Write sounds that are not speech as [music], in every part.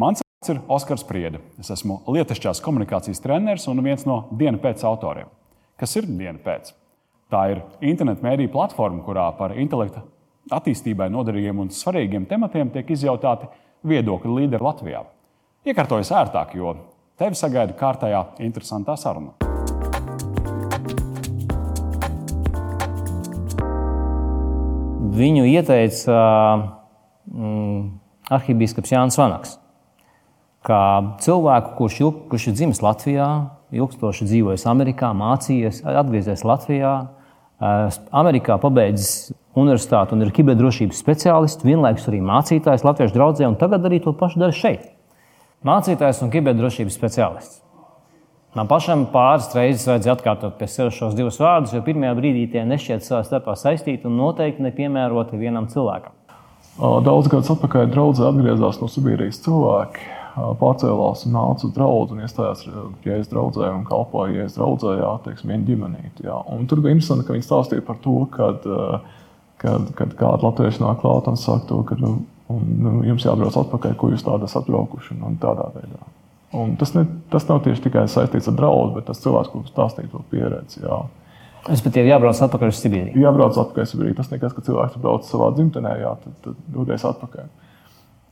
Mans vārds ir Oskars Priede. Es esmu lietišķās komunikācijas treneris un viens no dienas pēc autoriem. Kas ir diena pēc? Tā ir interneta mēdīņu platforma, kurā par intelekta attīstībai noderīgiem un svarīgiem tematiem tiek izjautāti viedokļi līderi Latvijā. Iekārtojas ērtāk, jo tevi sagaida kārtējā interesantā saruna. Viņu ieteica mm, arhibīskaps Jānis Vanaks. Kā cilvēku, kurš, ilg, kurš ir dzimis Latvijā, ilgstoši dzīvojis Amerikā, mācījies, atgriezies Latvijā, Amerikā pabeidzis universitāti un ir kiberdrošības speciālists, vienlaikus arī mācītājs Latvijas draudzē, un tagad arī to pašu dara šeit. Mācītājs un kiberdrošības speciālists. Man pašam pāris reizes vajadzēja atkārtot pie sevis šos divus vārdus, jo pirmajā brīdī tie nešķiet savā starpā saistīti un noteikti nepiemēroti vienam cilvēkam. Daudz gadus atpakaļ draudzē atgriezās no Sibīrijas cilvēki, pārcēlās un nāca uz draugu un iestājās Jēzus draudzē un kalpoja Jēzus draudzē, jā, teiksim, viena ģimenīte. Jā. Un tur bija interesanti, ka viņi stāstīja par to, kad, kad, kad kāda latvieša nāk klāt un saka to, ka nu, un, nu, jums jāatbrauc atpakaļ, ko jūs tādā esat atbraukuši un, un tādā veidā. Un tas, ne, tas nav tieši tikai saistīts ar draugu, bet tas cilvēks, kurš stāstīja to pieredzi. Jā. Respektīvi, jābrauc atpakaļ uz Sibīriju. Jābrauc atpakaļ uz Sibīriju. Tas nekas, ka cilvēks brauc savā dzimtenē, jā, tad, tad doties atpakaļ.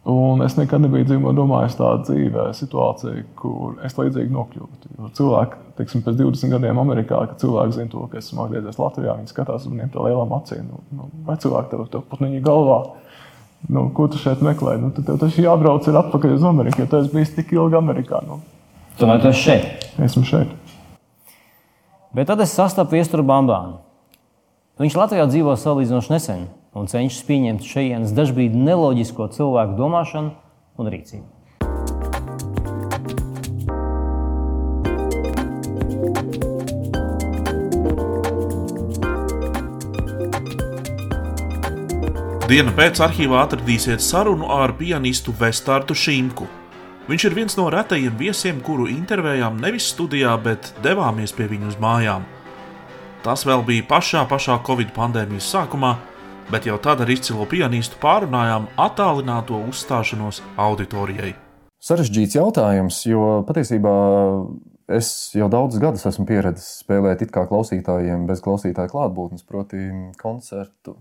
Un es nekad nebiju domājis tādu dzīvē, situāciju, kur es līdzīgi nokļūtu. Jo cilvēki, teiksim, pēc 20 gadiem Amerikā, kad cilvēki zina to, ka esmu atgriezies Latvijā, viņi skatās uz maniem lielām acīm. Nu, nu, vai cilvēki tev, tev pat viņa galvā? Nu, ko tu šeit meklē? Nu, tad tev taču jābrauc atpakaļ uz Ameriku, jo tu esi bijis tik ilgi Amerikā. Nu. Tomēr tu esi šeit. Esmu šeit. Bet tad es sastapu viesturu Bambānu. Viņš Latvijā dzīvo salīdzinoši nesen un cenšas pieņemt šejienes dažbrīd neloģisko cilvēku domāšanu un rīcību. Dienu pēc arhīvā atradīsiet sarunu ar pianistu Vestāru Šīmku. Viņš ir viens no retajiem viesiem, kuru intervējām nevis studijā, bet devāmies pie viņu uz mājām. Tas vēl bija pašā, pašā Covid pandēmijas sākumā, bet jau tad ar izcilo pianistu pārunājām attālināto uzstāšanos auditorijai. Sarežģīts jautājums, jo patiesībā es jau daudzus gadus esmu pieredzējis spēlēt it kā klausītājiem bez klausītāja klātbūtnes, proti, koncertu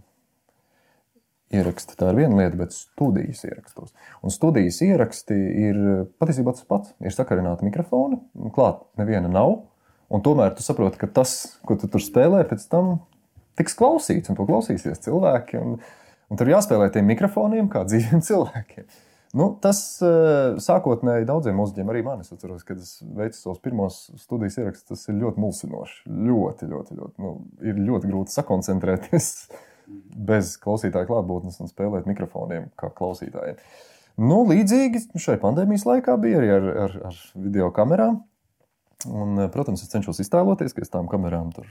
ieraksti. Tā ir viena lieta, bet studijas ierakstos. Un studijas ieraksti ir patiesībā tas pats. Ir sakarināti mikrofoni, klāt neviena nav. Un tomēr tu saproti, ka tas, ko tu tur spēlē, pēc tam tiks klausīts, un to klausīsies cilvēki. Un, un tur jāspēlē tiem mikrofoniem kā dzīviem [laughs] cilvēkiem. Nu, tas sākotnēji daudziem mūziķiem, arī man, es atceros, kad es veicu savus pirmos studijas ierakstus, tas ir ļoti mulsinoši. Ļoti, ļoti, ļoti. Nu, ir ļoti grūti sakoncentrēties bez klausītāja klātbūtnes un spēlēt mikrofoniem kā klausītājiem. Nu, līdzīgi šai pandēmijas laikā bija arī ar, ar, ar video kamerām. Un, protams, es cenšos iztēloties, ka aiz tām kamerām tur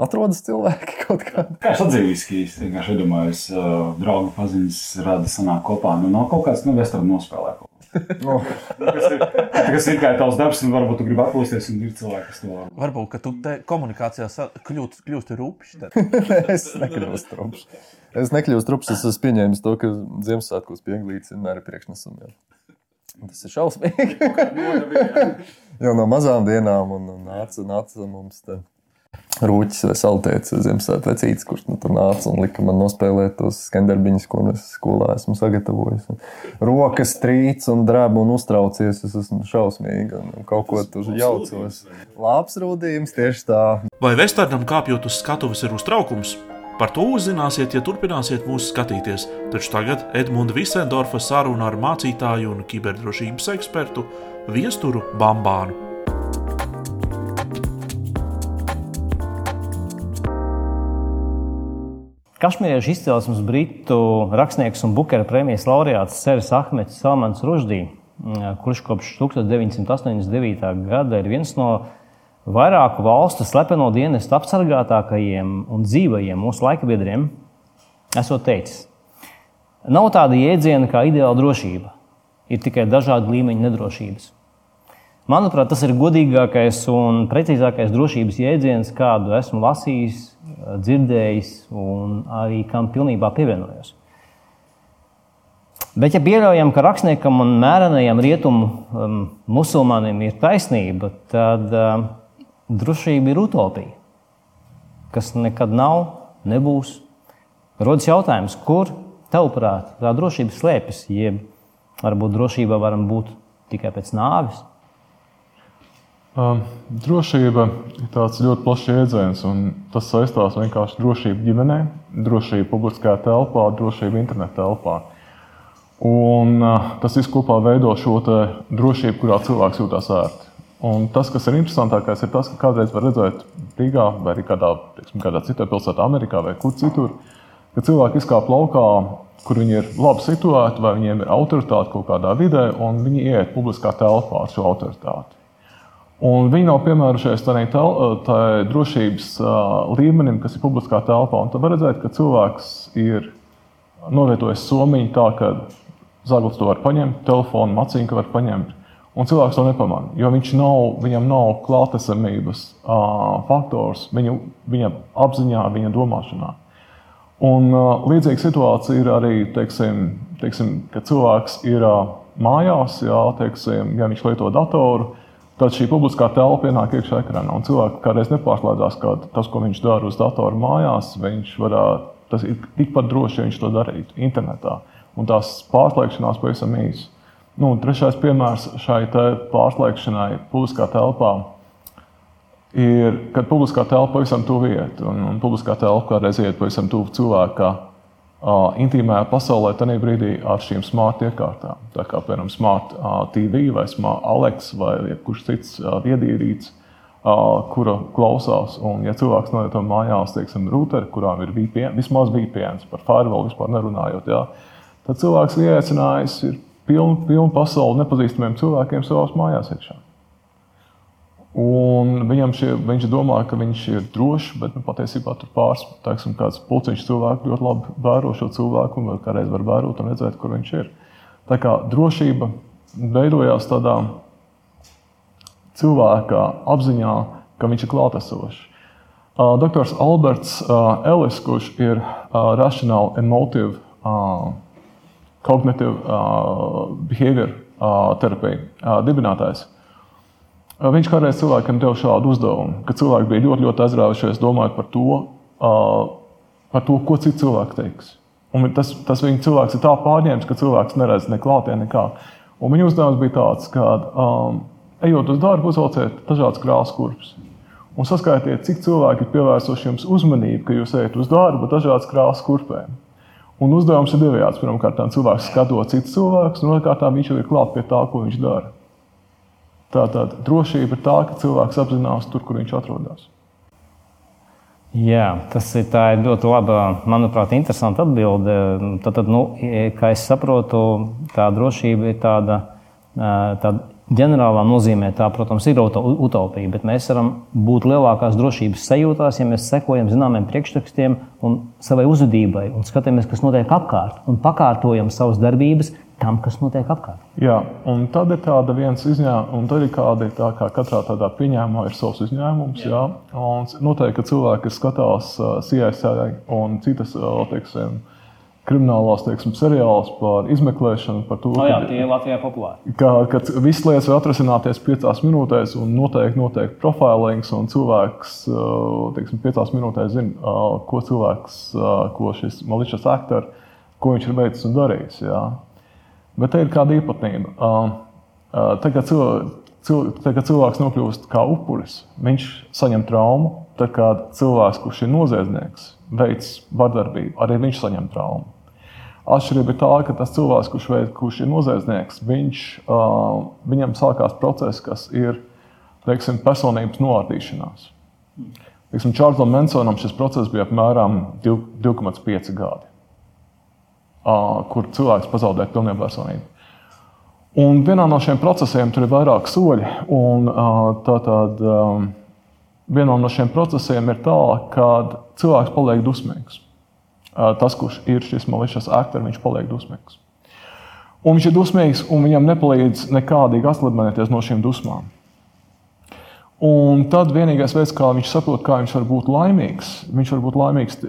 atrodas cilvēki [laughs] kaut kādā. Kā es atzīstu, ka es vienkārši iedomājos, uh, draugu paziņas rada sanāk kopā. Nu, nav kaut kāds, nu, vēsturē nospēlē kaut ko. [laughs] Oh. tas, ir, tas ir kā tavs darbs, un varbūt tu gribi atpūsties, un ir cilvēki, kas to var. Varbūt, ka tu te komunikācijā kļūst, kļūsti rupšs. [laughs] es nekļūstu rupšs. Es nekļūstu rupšs, es esmu pieņēmis to, ka Ziemassvētkos pieglīts vienmēr ir priekšnesumi. Tas ir šausmīgi. Jau no mazām dienām un, un nāca, nāca mums te Rūķis vai Saltēts, Ziemassvētku vecītis, kurš nu, tur nāca un lika man nospēlēt tos skandarbiņus, ko es skolā esmu sagatavojis. Un rokas trīc un drēb un uztraucies. Es esmu šausmīgi un, kaut ko tur jaucos. Labs rūdījums tieši tā. Vai Vesternam kāpjot uz skatuves ir uztraukums? Par to uzzināsiet, ja turpināsiet mūs skatīties. Taču tagad Edmunds Visendorfa saruna ar mācītāju un kiberdrošības ekspertu Viesturu Bambānu. Kašmīriešu izcelsmes britu rakstnieks un Bukera prēmijas laureāts Sērs Ahmets Salmans Ruždī, kurš kopš 1989. gada ir viens no vairāku valstu slepeno dienestu apsargātākajiem un dzīvajiem mūsu laikabiedriem, esot teicis, nav tāda jēdziena kā ideāla drošība, ir tikai dažādi līmeņi nedrošības. Manuprāt, tas ir godīgākais un precīzākais drošības jēdziens, kādu esmu lasījis, dzirdējis un arī kam pilnībā pievienojos. Bet, ja pieļaujam, ka rakstniekam un mērenajam rietumu um, musulmanim ir taisnība, tad um, drošība ir utopija, kas nekad nav, nebūs. Rodas jautājums, kur tavuprāt tā drošība slēpjas, jeb varbūt drošība varam būt tikai pēc nāves. Um, drošība ir tāds ļoti plašs jēdziens, un tas saistās vienkārši ar drošību ģimenē, drošību publiskajā telpā, drošību internetā telpā. Un, uh, tas viss kopā veido šo drošību, kurā cilvēks jūtas ērti. Un tas, kas ir interesantākais, ir tas, ka kādreiz var redzēt Rīgā vai arī kādā, teiksim, kādā citā pilsētā, Amerikā vai kur citur, ka cilvēki izkāp laukā, kur viņi ir labi situēti, vai viņiem ir autoritāte kaut kādā vidē, un viņi iet publiskā telpā ar šo autoritāti. Un viņi nav piemērojušies tādai tā drošības līmenim, kas ir publiskā telpā. Tad var redzēt, ka cilvēks ir novietojis somiņu tā, ka Zaglis to var paņemt, telefonu maciņu var paņemt. Un cilvēks to nepamanā, jo nav, viņam nav klātesamības faktors viņa, viņa apziņā, viņa domāšanā. Un, līdzīga situācija ir arī, teiksim, teiksim, kad cilvēks ir mājās, jā, teiksim, ja viņš lieto datoru, tad šī publiskā telpa ienāk iekšā ekranā. Un cilvēks kādreiz nepārslēdzās, ka tas, ko viņš dara uz datora mājās, viņš varētu, tas ir tikpat droši, ja viņš to darītu internetā. Un tās pārslēgšanās pavisam īsi. Nu, trešais piemērs šai pārslēgšanai publiskā telpā ir, kad publiskā telpa pavisam tuvu iet, un, un publiskā telpa kādreiz iet pavisam tuvu cilvēka uh, intīmajā pasaulē, tad brīdī ar šīm smart iekārtām, tā kā piemēram smart TV vai smart Alex vai jebkurš cits viedierīts, kura klausās. Un, ja cilvēks nolieto mājās, teiksim, routeri, kurām ir VPN, vismaz VPN, par firewall vispār nerunājot, jā, tad cilvēks ieaicinājis ir pilnu, pilnu pasauli nepazīstamiem cilvēkiem savās mājās iekšā. Un viņam šie, viņš domā, ka viņš ir drošs, bet nu, patiesībā tur pāris teiksim, pulciņš cilvēku ļoti labi vēro šo cilvēku un kādreiz var vērot un redzēt, kur viņš ir. Tā kā drošība veidojās tādā cilvēka apziņā, ka viņš ir klātesošs. Uh, Dr. Alberts uh, Ellis, kurš ir uh, Rational and Motive uh, Cognitive uh, Behavior uh, terapija uh, dibinātājs. Viņš kādreiz cilvēkam deva šādu uzdevumu, ka cilvēki bija ļoti, ļoti aizrāvušies domājot par to, par to ko citi cilvēki teiks. Un tas, tas viņa cilvēks ir tā pārņēmis, ka cilvēks neredz ne klātienē, nekā. Un viņa uzdevums bija tāds, ka, um, ejot uz darbu, uzvelciet dažādas krāsas kurpes. Un saskaitiet, cik cilvēki ir pievērsuši jums uzmanību, ka jūs ejat uz darbu dažādas krāsas kurpēm. Un uzdevums ir divējāds. Pirmkārt, cilvēks skatot citus cilvēkus, un otrkārt, viņš jau ir klāt pie tā, ko viņš dara. Tātad drošība ir tā, ka cilvēks apzinās tur, kur viņš atrodas. Jā, tas ir, ir ļoti laba, manuprāt, interesanta atbilde. Tad, tad, nu, kā es saprotu, tā drošība ir tāda, tāda ģenerālā nozīmē tā, protams, ir utopija, bet mēs varam būt lielākās drošības sajūtās, ja mēs sekojam zināmiem priekšrakstiem un savai uzvedībai un skatāmies, kas notiek apkārt un pakārtojam savas darbības tam, kas notiek apkārt. Jā, un tad ir tāda viens izņēmums, un tad ir kāda, tā kā katrā tādā pieņēmumā ir savs izņēmums. Jā. Jā, un noteikti, ka cilvēki, kas skatās CSI un citas, teiksim, kriminālās teiksim, seriāls par izmeklēšanu, par to, oh, jā, ka, tie ir Latvijā populāri. Ka, ka visas lietas var atrisināties piecās minūtēs, un noteikti, noteikti profilings, un cilvēks teiksim, piecās minūtēs zina, ko cilvēks, ko šis maličs aktors, ko viņš ir veicis un darījis. Jā. Bet te ir kāda īpatnība. Tagad, cilvēks, kad cilvēks nokļūst kā upuris, viņš saņem traumu. Tad, kad cilvēks, kurš ir noziedznieks, veids vardarbību, arī viņš saņem traumu. Atšķirība ir tā, ka tas cilvēks, kurš, veid, kurš ir noziedznieks, viņš, uh, viņam sākās process, kas ir teiksim, personības. Teiksim, Čārlzam Mansonam šis process bija apmēram 2,5 gadi, uh, kur cilvēks pazaudēja pilnību personību. Un vienā no šiem procesiem tur ir vairāk soļi. Un, tātad, vienā no šiem procesiem ir tā, ka cilvēks paliek dusmīgs tas, kurš ir šis malicious actor, viņš paliek dusmīgs. Un viņš ir dusmīgs, un viņam nepalīdz nekādīgi atslēgties no šīm dusmām. Un tad vienīgais veids, kā viņš saprot, kā viņš var būt laimīgs, viņš var būt laimīgs,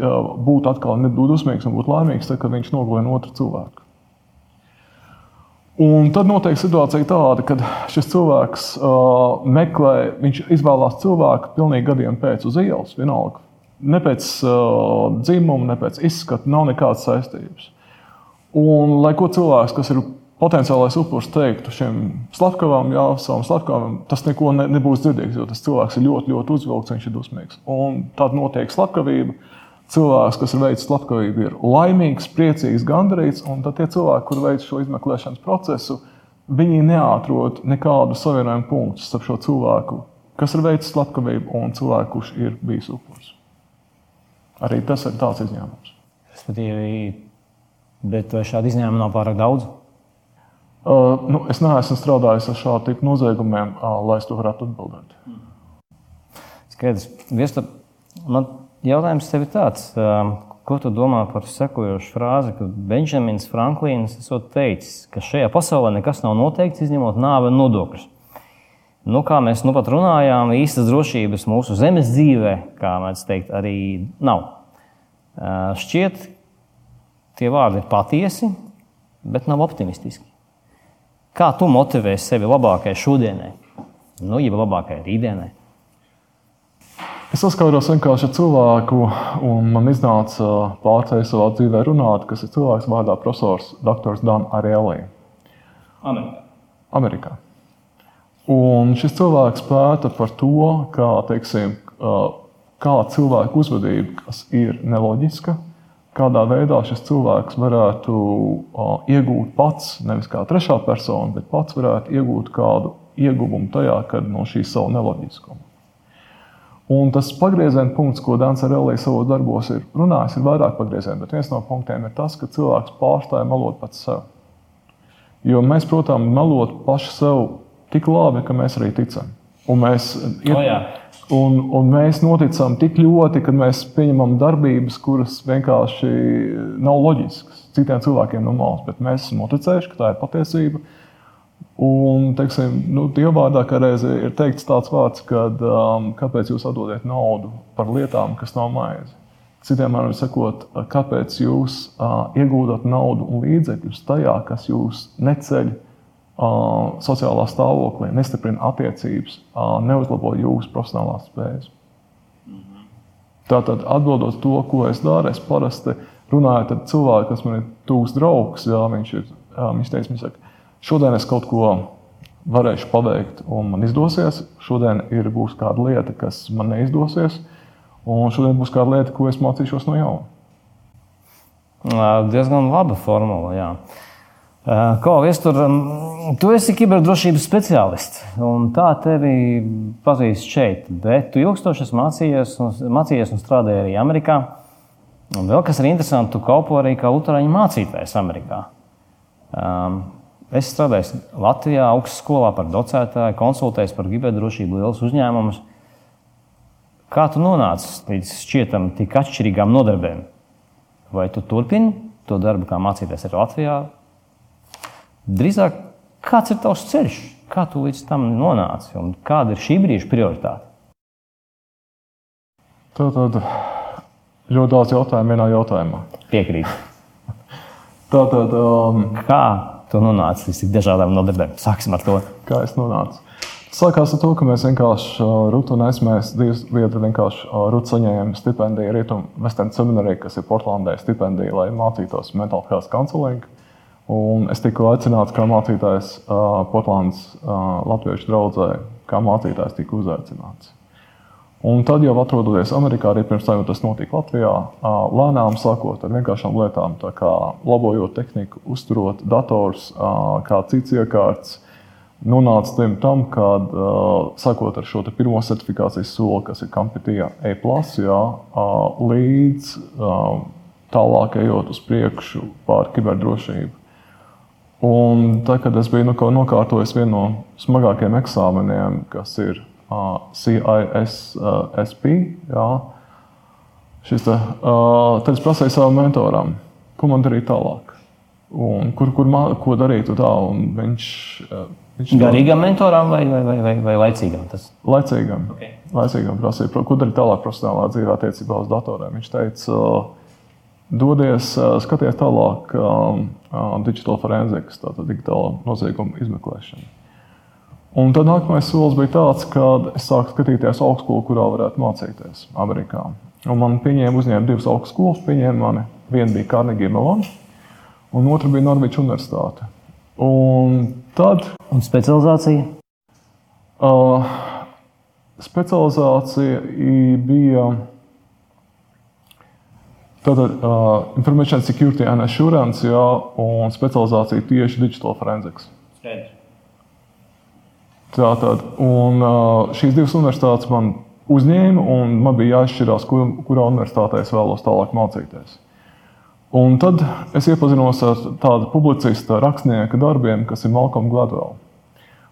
būt atkal nebūt dusmīgs un būt laimīgs, tad, kad viņš nogalina otru cilvēku. Un tad notiek situācija tāda, ka šis cilvēks uh, meklē, viņš izvēlās cilvēku pilnīgi gadiem pēc uz ielas, vienalga. Ne pēc uh, dzimuma, ne pēc izskata, nav nekādas saistības. Un, lai ko cilvēks, kas ir potenciālais upuris, teiktu šiem slepkavam, jā, savam slepkavam, tas neko ne, nebūs dzirdīgs, jo tas cilvēks ir ļoti, ļoti uzvilkts, viņš ir dusmīgs. Un tad notiek slepkavība cilvēks, kas ir veicis slepkavību, ir laimīgs, priecīgs, gandarīts, un tad tie cilvēki, kur veic šo izmeklēšanas procesu, viņi neatrod nekādu savienojumu punktu starp šo cilvēku, kas ir veicis slepkavību, un cilvēku, kurš ir bijis upuris. Arī tas ir tāds izņēmums. Respektīvi, bet vai šādu izņēmumu nav pārāk daudz? Uh, nu, es neesmu strādājis ar šādu tipu noziegumiem, uh, lai es to varētu atbildēt. Skaidrs. Viestur, man Jautājums tev ir tāds, ko tu domā par sekojošu frāzi, ka Benjamins Franklīns esot teicis, ka šajā pasaulē nekas nav noteikts, izņemot nāvi un nodokļus. Nu, kā mēs nu pat runājām, īstas drošības mūsu zemes dzīvē, kā mēs teikt, arī nav. Šķiet, tie vārdi ir patiesi, bet nav optimistiski. Kā tu motivē sevi labākajai šodienai, nu, jau labākajai rītdienai? Es saskaros vienkārši ar cilvēku, un man iznāca pārceļot savā dzīvē runāt, kas ir cilvēks vārdā profesors Dr. Dan Arielī. Amerikā. Amerikā. Un šis cilvēks pēta par to, kā, teiksim, kā cilvēku uzvedība, kas ir neloģiska, kādā veidā šis cilvēks varētu iegūt pats, nevis kā trešā persona, bet pats varētu iegūt kādu ieguvumu tajā, kad no šī savu neloģiskumu. Un tas pagrieziena punkts, ko Dārns Arelīs savos darbos ir runājis, ir vairāk pagriezienu, bet viens no punktiem ir tas, ka cilvēks pārstāja melot pats sev. Jo mēs, protams, melot paši sev tik labi, ka mēs arī ticam. Un mēs, iet, oh, un, un mēs noticam tik ļoti, ka mēs pieņemam darbības, kuras vienkārši nav loģiskas citiem cilvēkiem no malas, bet mēs esam noticējuši, ka tā ir patiesība. Un, teiksim, nu, Dievvvārdā kādreiz ir teikts tāds vārds, ka um, kāpēc jūs atdodat naudu par lietām, kas nav maize? Citiem vārdiem sakot, kāpēc jūs uh, iegūstat naudu un līdzekļus tajā, kas jūs neceļ sociālā stāvoklī, nestiprina attiecības, neuzlabo jūsu profesionālās spējas. Tātad, atbildot to, ko es daru, es parasti runāju ar cilvēku, kas man ir tūs draugs. Jā, viņš ir, viņš teica, viņš saka, Šodien es kaut ko varēšu paveikt, un man izdosies. Šodien ir būs kāda lieta, kas man neizdosies, un šodien būs kāda lieta, ko es mācīšos no jauna. Diezgan laba formula. Jā. Kā vēstur, tu esi kiberdrošības speciālists, un tā tevi pazīst šeit. Bet tu ilgstoši esi mācījies un, mācījies un strādāji arī Amerikā. Un vēl kas ir interesanti, tu kalpo arī kā Lutāņu mācītājs Amerikā. Um, Es strādāju Latvijā, augstskolā par docētāju, konsultēju par kiberdrošību lielus uzņēmumus. Kā tu nonāci līdz šķietam tik atšķirīgām nodarbēm? Vai tu turpini to darbu, kā mācīties arī Latvijā? Drīzāk, kāds ir tavs ceļš? Kā tu līdz tam nonāci un kāda ir šī brīža prioritāte? Tā tad ļoti daudz jautājumu vienā jautājumā. Piekrīt. [laughs] Tā tad. Um, kā tu nonāci līdz tik dažādām nodarbēm? Sāksim ar to. Kā es nonācu? Sākās ar to, ka mēs vienkārši Rūtu un es mēs divas lietas vienkārši Rūtu saņēmām stipendiju Rietumu Western Seminary, kas ir Portlandē stipendija, lai mācītos mental health counseling. Un es tiku aicināts kā mācītājs Portlandas Latviešu draugzē, kā mācītājs tika uzaicināts. Un tad jau atrodoties Amerikā, arī pirms tam tas notika Latvijā, lēnām sākot ar vienkāršām lietām, kā labojot tehniku, uzturot dators, kā cits iekārts, nonāca līdz tam, kad sākot ar šo pirmo certifikācijas soli, kas ir Kampitija E, jā, līdz tālāk ejot uz priekšu pār kiberdrošību. Un tad, kad es biju nu, nokārtojis vienu no smagākajiem eksāmeniem, kas ir CISSP. Jā. Šis te, tad es prasīju savam mentoram, ko man darīt tālāk. Un kur, kur mā, ko darīt tā, viņš, viņš Garīgam mentoram vai, vai, vai, vai, vai laicīgam? Tas? Laicīgam. Okay. Laicīgam prasīja, ko darīt tālāk profesionālā dzīvē attiecībā uz datoriem. Viņš teica, dodies skatīties tālāk, digital forensics, tātad digitāla nozieguma izmeklēšana. Un tad nākamais solis bija tāds, ka es sāku skatīties augstskolu, kurā varētu mācīties Amerikā. Un man pieņēma uzņēma divas augstskolas, pieņēma mani. Viena bija Carnegie Mellon, un otra bija Norvēģijas Universitāte. Un tad. Un specializācija? Uh, specializācija bija tātad, uh, Information Security and Assurance, jā, un specializācija tieši Digital Forensics. Skaidrs. Tātad, un šīs divas universitātes man uzņēma, un man bija jāizšķirās, kur, kurā universitātē es vēlos tālāk mācīties. Un tad es iepazinos ar tādu publicista rakstnieka darbiem, kas ir Malcolm Gladwell.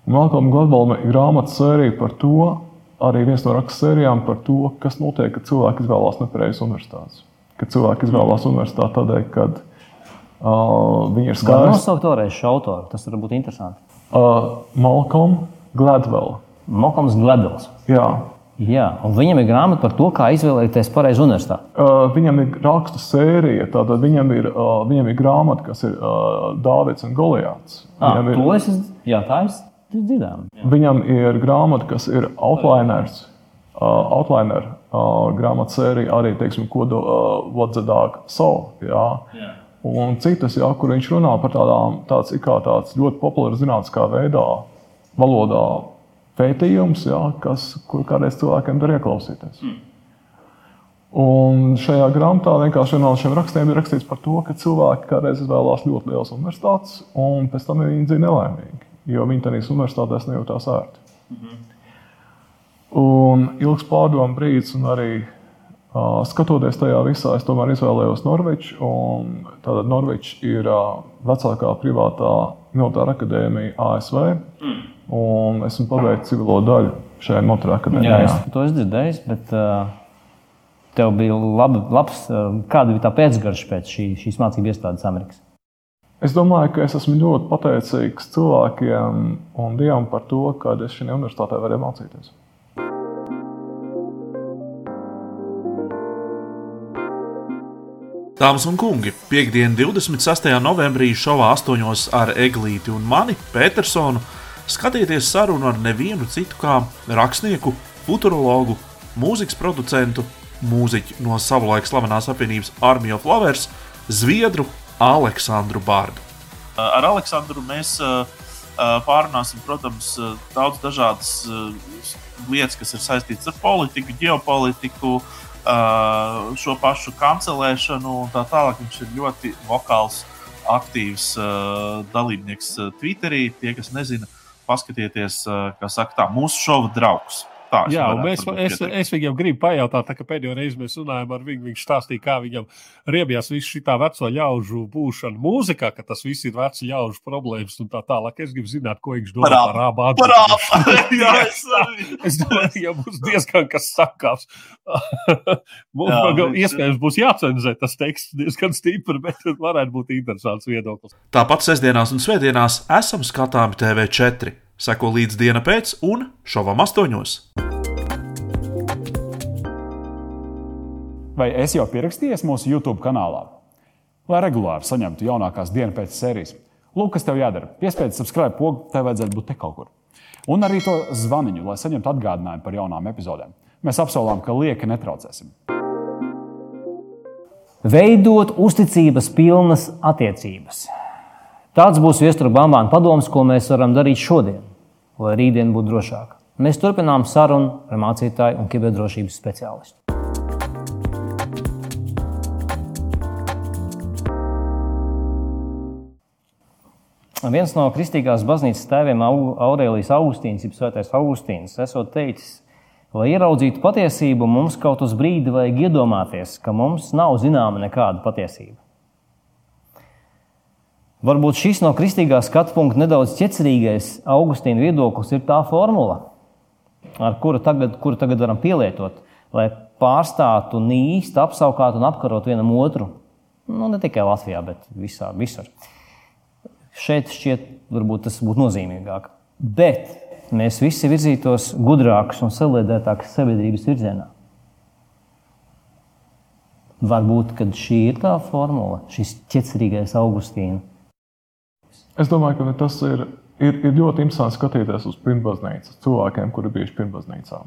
Malcolm Gladwell ir grāmatas sērija par to, arī viens no rakstu sērijām par to, kas notiek, kad cilvēki izvēlās nepareizas universitātes. Kad cilvēki izvēlās universitāti tādēļ, ka uh, viņi ir skaidri. Kā nosaukt vēlreiz šo autoru? Tas var būt interesanti. Uh, Malcolm Gladwell. Malcolms Gladwells. Jā. Jā, un viņam ir grāmata par to, kā izvēlēties pareizu universitāti. Uh, viņam ir rakstu sērija, tātad viņam ir, uh, viņam ir grāmata, kas ir uh, Dārvids un Goliāts. Ah, ir, es, jā, tā es dzirdēju. Viņam ir grāmata, kas ir Outliners. Uh, outliner grāmatas sērija arī, teiksim, ko do uh, Dark Soul. Jā. Jā. Un citas, jā, kur viņš runā par tādām, tāds, tāds ļoti populārs zinātniskā veidā valodā pētījums, jā, kas, kur kādreiz cilvēkiem var ieklausīties. Mm. Un šajā grāmatā vienkārši vienā no šiem rakstiem ir rakstīts par to, ka cilvēki kādreiz izvēlās ļoti lielas universitātes, un pēc tam viņi dzīvo nelaimīgi, jo viņi tajās universitātēs nejūtās ērti. Mm -hmm. Un ilgs pārdomu brīdis, un arī uh, skatoties tajā visā, es tomēr izvēlējos Norvēģiju. Tātad Norvēģija ir uh, vecākā privātā militāra akadēmija ASV. Mm un esmu pabeidzis civilo daļu šajā motorā akadēmijā. Jā, es to esmu dzirdējis, bet uh, tev bija labi, labs, uh, kāda bija tā pēcgarša pēc šī, šīs mācību iestādes Amerikas? Es domāju, ka es esmu ļoti pateicīgs cilvēkiem un Dievam par to, ka es šajā universitātē varēju mācīties. Dāmas un kungi, piekdien, 26. novembrī šovā 8. ar Eglīti un mani, Petersonu, skatieties sarunu ar nevienu citu kā rakstnieku, futurologu, mūzikas producentu, mūziķu no savulaik slavenās apvienības Army of Lovers, Zviedru Aleksandru Bārdu. Ar Aleksandru mēs pārunāsim, protams, daudz dažādas lietas, kas ir saistītas ar politiku, ģeopolitiku, šo pašu kancelēšanu un tā tālāk. Viņš ir ļoti vokāls, aktīvs dalībnieks Twitterī. Tie, kas nezina, paskatieties, kā saka, tā, mūsu šova draugs. Tā, Jā, mēs, es, es viņam gribu pajautāt, tā, ka pēdējo reizi mēs runājām ar viņu. Viņš stāstīja, kā viņam riebjās viss šī veco ļaužu būšana mūzikā, ka tas viss ir veco ļaužu problēmas un tā tālāk. Es gribu zināt, ko viņš domā par abām pusēm. [laughs] [laughs] es domāju, ka būs diezgan kas sakāms. [laughs] Mums Jā, viņš... iespējams būs jācenzē tas teksts diezgan stipri, bet varētu būt interesants viedoklis. Tāpat sestdienās un svētdienās esam skatāmi TV4. Seko līdz diena pēc un šovam astoņos. Vai esi jau pierakstījies mūsu YouTube kanālā? Lai regulāri saņemtu jaunākās dienas pēc sērijas, lūk, kas tev jādara. Piespiedz subscribe pogu, tev vajadzētu būt te kaut kur. Un arī to zvaniņu, lai saņemtu atgādinājumu par jaunām epizodēm. Mēs apsolām, ka lieki netraucēsim. Veidot uzticības pilnas attiecības. Tāds būs viestura bambāna padoms, ko mēs varam darīt šodien, lai rītdien būtu drošāka. Mēs turpinām sarunu ar mācītāju un kiberdrošības speciālistu. Viens no kristīgās baznīcas tēviem, Aurēlijas Augustīns, jeb Svētais Augustīns, esot teicis, lai ieraudzītu patiesību, mums kaut uz brīdi vajag iedomāties, ka mums nav zināma nekāda patiesība. Varbūt šis no kristīgā skatu punkta nedaudz ķecerīgais Augustīna viedoklis ir tā formula, ar kuru tagad, kuru tagad varam pielietot, lai pārstātu nīst, apskaut un apkarot vienam otru. Nu, ne tikai Latvijā, bet visā, visur. Šeit šķiet, varbūt tas būtu nozīmīgāk. Bet mēs visi virzītos gudrākus un saliedētākus sabiedrības virzienā. Varbūt šī ir tā formula, šis ķecerīgais Augustīns. Es domāju, ka tas ir, ir, ir ļoti interesanti skatīties uz pirmbaznīcu, cilvēkiem, kuri bijuši pirmbaznīcā.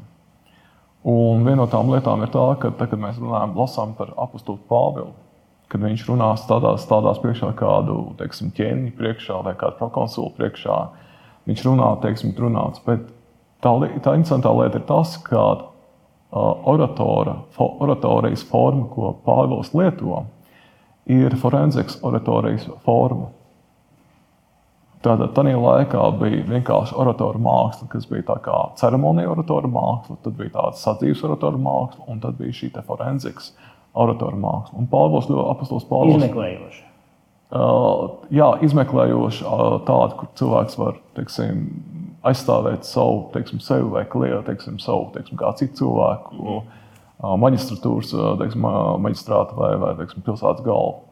Un viena no tām lietām ir tā, ka, tā, kad mēs runājam, lasām par apakstu Pāvilu, kad viņš runās tādās, tādās priekšā, kādu teiksim, ķēniņu priekšā vai kādu prokonsulu priekšā, viņš runā, teiksim, runāts. Bet tā, tā interesantā lieta ir tas, ka oratora, oratorijas forma, ko Pāvils lieto, ir forenzikas oratorijas forma. Tātad tajā laikā bija vienkārši oratora māksla, kas bija tā kā ceremonija oratora māksla, tad bija tāda sadzīves oratora māksla, un tad bija šī forenzikas oratora māksla. Un Pāvils ļoti apastols Pāvils. Izmeklējoši. Uh, jā, izmeklējoši uh, tādu, kur cilvēks var teiksim, aizstāvēt savu, teiksim, sevi vai klientu, teiksim, savu, teiksim, kā citu cilvēku, mm. uh, maģistratūras, uh, teiksim, maģistrāta vai, vai teiksim, pilsētas galvu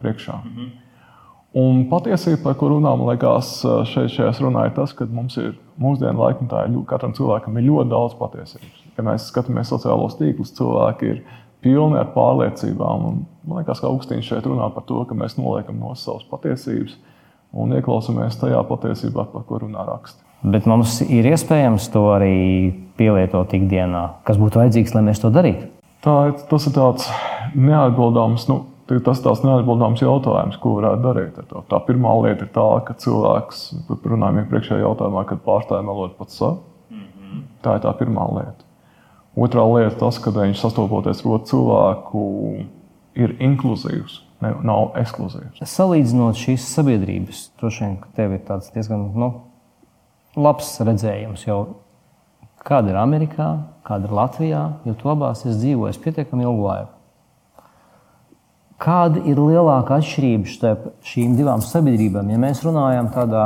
priekšā. Mm -hmm. Un patiesība, par ko runā, man liekas, šeit šajās runā ir tas, ka mums ir mūsdienu laikmetā, katram cilvēkam ir ļoti daudz patiesības. Ja mēs skatāmies sociālos tīklus, cilvēki ir pilni ar pārliecībām. Un, man liekas, ka Augustīns šeit runā par to, ka mēs noliekam no savas patiesības un ieklausāmies tajā patiesībā, par ko runā raksts. Bet mums ir iespējams to arī pielietot ikdienā. Kas būtu vajadzīgs, lai mēs to darītu? Tā, tas ir tāds neatbildāms. Nu, Tas ir tāds neatbildāms jautājums, ko varētu darīt. Tā pirmā lieta ir tā, ka cilvēks, runājot iepriekšējā jautājumā, kad pārstāja melot pats sev. Mm -hmm. Tā ir tā pirmā lieta. Otrā lieta - tas, ka viņš sastopoties ar otru cilvēku, ir inkluzīvs, ne, nav ekskluzīvs. Salīdzinot šīs sabiedrības, droši vien, ka tev ir tāds diezgan nu, labs redzējums jau. Kāda ir Amerikā, kāda ir Latvijā, jo tu abās esi dzīvojis pietiekami ilgu laiku. Kāda ir lielākā atšķirība starp šīm divām sabiedrībām, ja mēs runājam tādā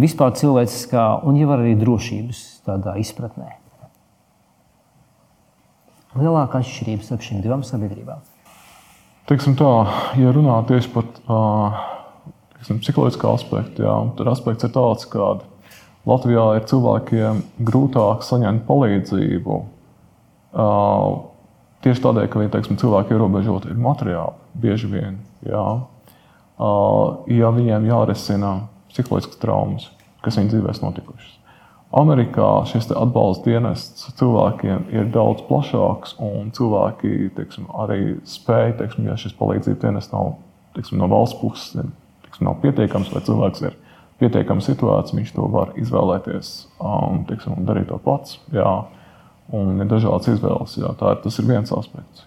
vispār cilvēciskā un jau arī drošības izpratnē? Lielākā atšķirība starp šīm divām sabiedrībām. Teiksim tā, ja runā tieši par uh, psiholoģiskā aspektu, jā, tad aspekts ir tāds, ka Latvijā ir cilvēkiem grūtāk saņemt palīdzību. Uh, Tieši tādēļ, ka teiksim, cilvēki ierobežoti ir materiāli, bieži vien. Jā. Ja viņiem jārisina psiholoģiskas traumas, kas viņu dzīvēs notikušas. Amerikā šis atbalsta dienests cilvēkiem ir daudz plašāks, un cilvēki teiksim, arī spēj, teiksim, ja šis palīdzības dienests nav teiksim, no valsts puses, teiksim, nav pietiekams, vai cilvēks ir pietiekami situēts, viņš to var izvēlēties un teiksim, darīt to pats. Jā un ir dažādas izvēles. Jā, tā ir, tas ir viens aspekts.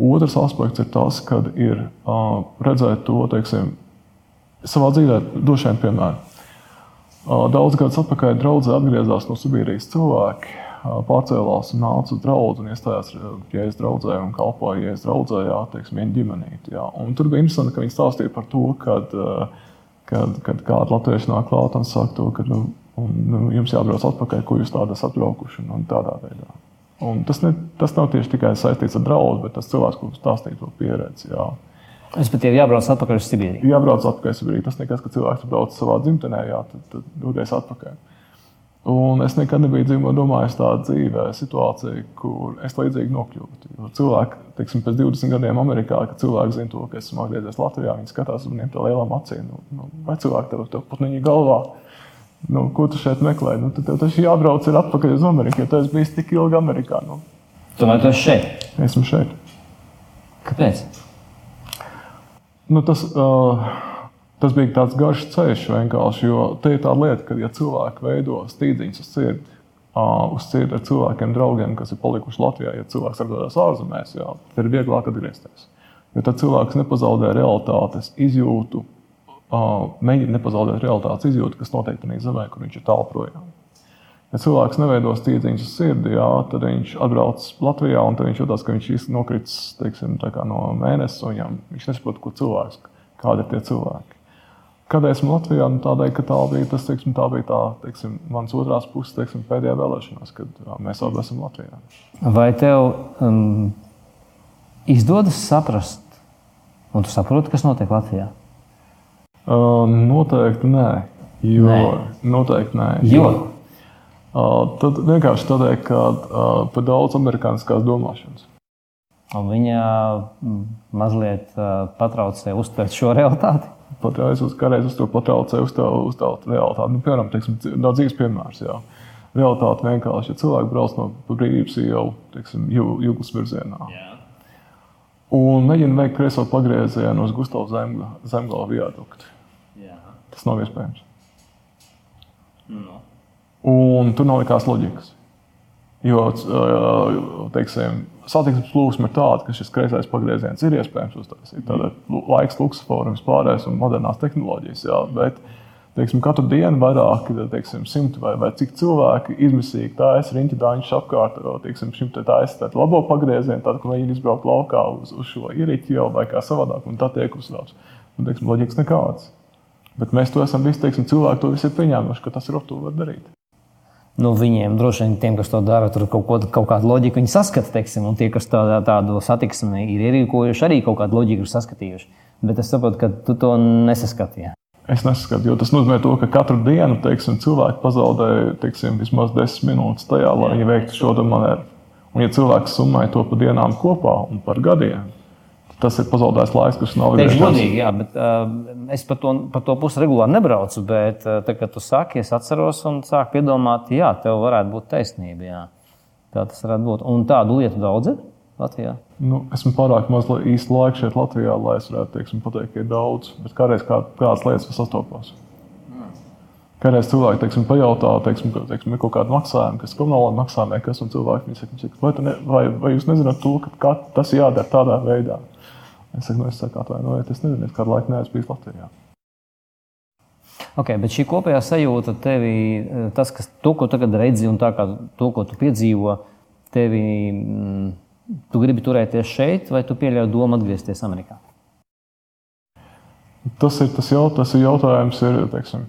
Otrs aspekts ir tas, kad ir uh, redzēt to teiksim, savā dzīvē, došu vienu piemēru. Uh, daudz gadus atpakaļ draudzē atgriezās no Sibīrijas cilvēki, uh, pārcēlās un nāca uz draugu un iestājās jēzus draudzē un kalpoja jēzus draudzē, jā, teiksim, viena ģimenīte. Jā. Un tur bija interesanti, ka viņi stāstīja par to, kad, kad, kad kāda latvieši nāk klāt un saka to, ka nu, Un nu, jums jābrauc atpakaļ, ko jūs tādā esat atbraukuši. Un tādā veidā. Un tas, ne, tas nav tieši tikai saistīts ar draugu, bet tas cilvēks, kurš stāstīja to pieredzi. Jā. Es pat jau jābrauc atpakaļ uz Sibīriju. Jābrauc atpakaļ uz Sibīriju. Tas nekas, ka cilvēks brauc savā dzimtenē, jā, tad, tad doties atpakaļ. Un es nekad nebiju dzīvojis, domājis tādu dzīvē, situāciju, kur es līdzīgi nokļūtu. Jo cilvēki, teiksim, pēc 20 gadiem Amerikā, kad cilvēki zina to, ka esmu atgriezies Latvijā, viņi skatās uz maniem lielām acīm. Nu, nu, vai cilvēki tev, pat viņa galvā? Nu, ko tu šeit meklē? Nu, tad tev taču jābrauc atpakaļ uz Ameriku, jo tu esi bijis tik ilgi Amerikā. Nu. Tomēr tu esi šeit. Esmu šeit. Kāpēc? Nu, tas, uh, tas bija tāds garš ceļš vienkārši. Jo te ir tā lieta, ka, ja cilvēki veido stīdziņus uz sirdi, uh, uz sirdi ar cilvēkiem, draugiem, kas ir palikuši Latvijā, ja cilvēks atrodas ārzemēs, jā, tad ir vieglāk atgriezties. Jo tad cilvēks nepazaudē realitātes izjūtu, mēģina nepazaudēt realitātes izjūtu, kas notiek tajā zemē, kur viņš ir tālu projām. Ja cilvēks neveido stīdziņus uz sirdi, jā, tad viņš atbrauc Latvijā un viņš jūtas, ka viņš ir nokritis teiksim, no mēnesis, viņam, viņš nesaprot, ko cilvēks, kādi ir tie cilvēki. Kādēļ esmu Latvijā? Nu, tādēļ, ka tā bija, tas, teiksim, tā bija tā, teiksim, mans otrās puses teiksim, pēdējā vēlēšanās, kad jā, mēs abi esam Latvijā. Vai tev um, izdodas saprast, un tu saproti, kas notiek Latvijā? Uh, noteikti nē. Jo, nē. Noteikti nē. Jo? Uh, tad vienkārši tādēļ, ka uh, par daudz amerikāniskās domāšanas. Un viņa mazliet patraucē uztvert šo realitāti. Pat ja es uz uz to patraucēju, uz to, uz to realitāti. Nu, piemēram, teiksim, dzīves piemērs. Jā. Realitāte vienkārši, ja cilvēki brauc no brīvības teiksim, jūgas virzienā. Jā. Un mēģina veikt kreiso pagriezienu uz Gustavs Zemgala viaduktu. Tas nav iespējams. No. Un tur nav nekādas loģikas. Jo teiksim, satiksmes plūsma ir tāda, ka šis kreisais pagrieziens ir iespējams uztaisīt. Tad laiks, luksusformas, pārējais un modernās tehnoloģijas. Jā, bet, teiksim, katru dienu vairāk, teiksim, simt vai, vai cik cilvēki izmisīgi taisa riņķi daņus apkārt, teiksim, šim te taisa labo pagriezienu, tad, kad viņi izbraukt laukā uz, uz šo ierīķi jau vai kā savādāk, un tā tiek uzsvērts. Loģikas nekādas. Bet mēs to esam visi, teiksim, cilvēki to visi ir pieņēmuši, ka tas ir optimāli var darīt nu, viņiem droši vien tiem, kas to dara, tur kaut, ko, kaut kādu loģiku viņi saskata, teiksim, un tie, kas tā, tādu satiksmi ir ierīkojuši, arī kaut kādu loģiku ir saskatījuši. Bet es saprotu, ka tu to nesaskatīji. Es nesaskatu, jo tas nozīmē, to, ka katru dienu teiksim, cilvēki pazaudē teiksim, vismaz 10 minūtes tajā, lai viņi veiktu šo manēru. Un, ja cilvēks summē to pa dienām kopā un par gadiem, tas ir pazaudēts laiks, kas nav bijis. Godīgi, jā, bet uh, es par to, par to pusi regulāri nebraucu. Bet, uh, tā, kad tu saki, es atceros un sāku piedomāt, jā, tev varētu būt taisnība. Jā. Tā tas varētu būt. Un tādu lietu daudz ir Latvijā. Nu, esmu pārāk maz īsti laika šeit, Latvijā, lai es varētu teiksim, pateikt, ka ir daudz. Bet kādreiz kā, kādas lietas sastopās. Kādreiz cilvēki teiksim, pajautā, teiksim, ka teiksim, ir kaut kāda maksājuma, kas komunālā maksājuma, kas un cilvēki saka, vai, ne, vai, vai jūs nezināt to, ka tas ir jādara tādā veidā? Es saku, nu, es saku, atvainojiet, es nezinu, es kādu laiku neesmu bijis Latvijā. Okay, bet šī kopējā sajūta tevi, tas, kas, to, ko tagad redzi, un kā, to, ko tu piedzīvo, tevi, mm, tu gribi turēties šeit, vai tu pieļauj domu atgriezties Amerikā? Tas ir tas, jaut, tas ir jautājums, ir, teiksim,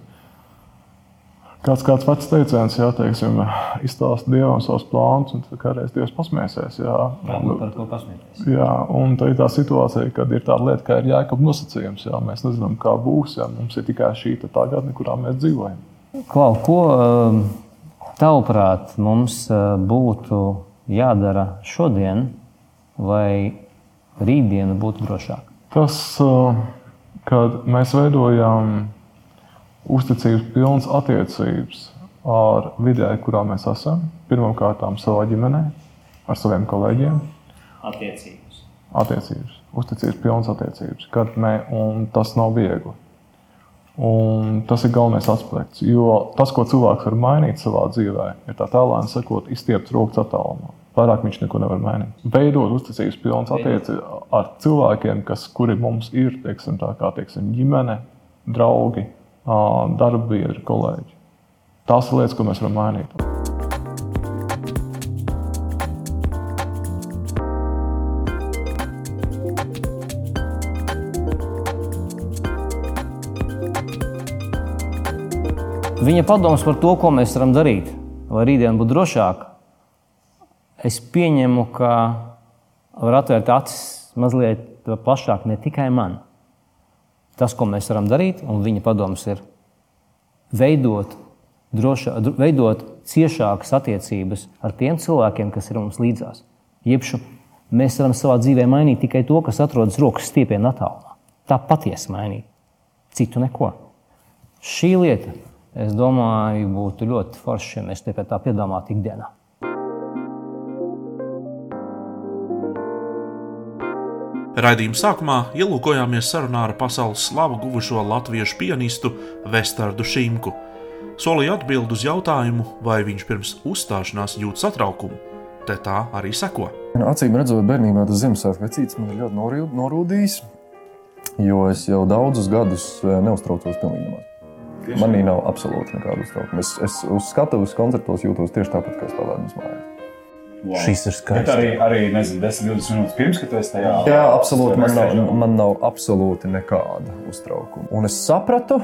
Kāds, kāds vecs teiciens, jā, teiksim, izstāsta dievam savus plānus, un tad kādreiz dievs pasmēsies. Jā, un, par ko pasmēties. Jā, un tā ir tā situācija, kad ir tāda lieta, kā ir jākap nosacījums. Jā, mēs nezinām, kā būs, jā, mums ir tikai šī tagadne, kurā mēs dzīvojam. Klau, ko um, tavuprāt mums uh, būtu jādara šodien, vai rītdiena būtu drošāka? Tas, uh, kad mēs veidojam uzticības pilnas attiecības ar vidē, kurā mēs esam. Pirmkārt, savā ģimenē, ar saviem kolēģiem. Attiecības. Attiecības. Uzticības pilnas attiecības. Kad mē, tas nav viegli. Un tas ir galvenais aspekts. Jo tas, ko cilvēks var mainīt savā dzīvē, ir tā tālāk, sakot, izstiept rokas attālumā. Vairāk viņš neko nevar mainīt. Veidot uzticības pilnas attiecības ar cilvēkiem, kas, kuri mums ir, teiksim, tā kā teiksim, ģimene, draugi, darba biedri, kolēģi. Tās ir lietas, ko mēs varam mainīt. Viņa padoms par to, ko mēs varam darīt, lai rītdiena būtu drošāka, es pieņemu, ka var atvērt acis mazliet plašāk ne tikai man, tas, ko mēs varam darīt, un viņa padoms ir veidot, drošā, veidot ciešākas attiecības ar tiem cilvēkiem, kas ir mums līdzās. Jebšu mēs varam savā dzīvē mainīt tikai to, kas atrodas rokas stiepienā attālumā. Tā patiesi mainīt, citu neko. Šī lieta, es domāju, būtu ļoti forša, ja mēs pie tā piedomātu ikdienā. Raidījuma sākumā ielūkojāmies sarunā ar pasaules slavu guvušo latviešu pianistu Vestardu Šimku. Solīja atbild uz jautājumu, vai viņš pirms uzstāšanās jūt satraukumu. Te tā arī seko. Acīm redzot, bērnībā tas Ziemassvētku vecītis man ir ļoti norūdījis, jo es jau daudzus gadus eh, neuztraucos pilnīgi nemaz. Manī nav absolūti nekāda uztraukuma. Es, es uz skatuves koncertos jūtos tieši tāpat, kā spēlētājs mājās. Wow. Šis ir skaists. Bet arī, arī nezinu, 10, 20 minūtes pirms, kad es tajā Jā, absolūti. Man nav, man nav absolūti nekāda uztraukuma. Un es sapratu,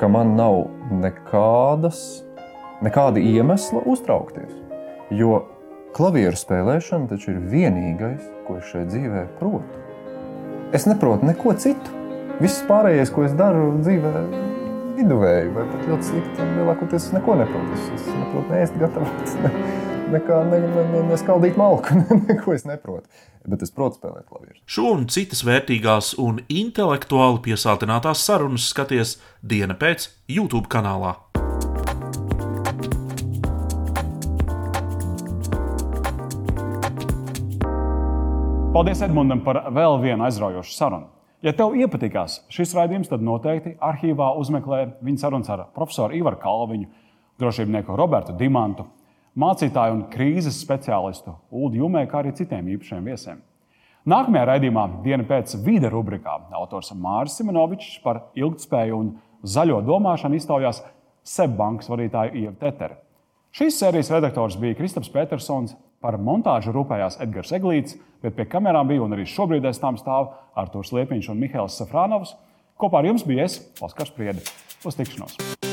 ka man nav nekādas, nekāda iemesla uztraukties. Jo klavieru spēlēšana taču ir vienīgais, ko es šajā dzīvē protu. Es neprotu neko citu. Viss pārējais, ko es daru dzīvē, viduvēji vai pat ļoti slikti. Lielākoties es neko neprotu. Es, neprotu neēst, gatavot. [laughs] nekā ne, ne, ne, neskaldīt malku, [laughs] neko es neprotu. Bet es protu spēlēt klavieru. Šo un citas vērtīgās un intelektuāli piesātinātās sarunas skaties diena pēc YouTube kanālā. Paldies Edmundam par vēl vienu aizraujošu sarunu. Ja tev iepatikās šis raidījums, tad noteikti arhīvā uzmeklē viņa sarunas ar profesoru Ivaru Kalviņu, drošībnieku Robertu Dimantu, mācītāju un krīzes speciālistu Ulu Jumē, kā arī citiem īpašiem viesiem. Nākamajā raidījumā, diena pēc vide rubrikā, autors Mārcis Simonovičs par ilgspēju un zaļo domāšanu iztaujās Sebbankas vadītāju Ievu Teteru. Šīs sērijas redaktors bija Kristaps Petersons, par montāžu rūpējās Edgars Eglīts, bet pie kamerām bija un arī šobrīd aiz tām stāv Artūrs Liepiņš un Mihails Safrānovs. Kopā ar jums bija es, Oskars Priede. Uz tikšanos!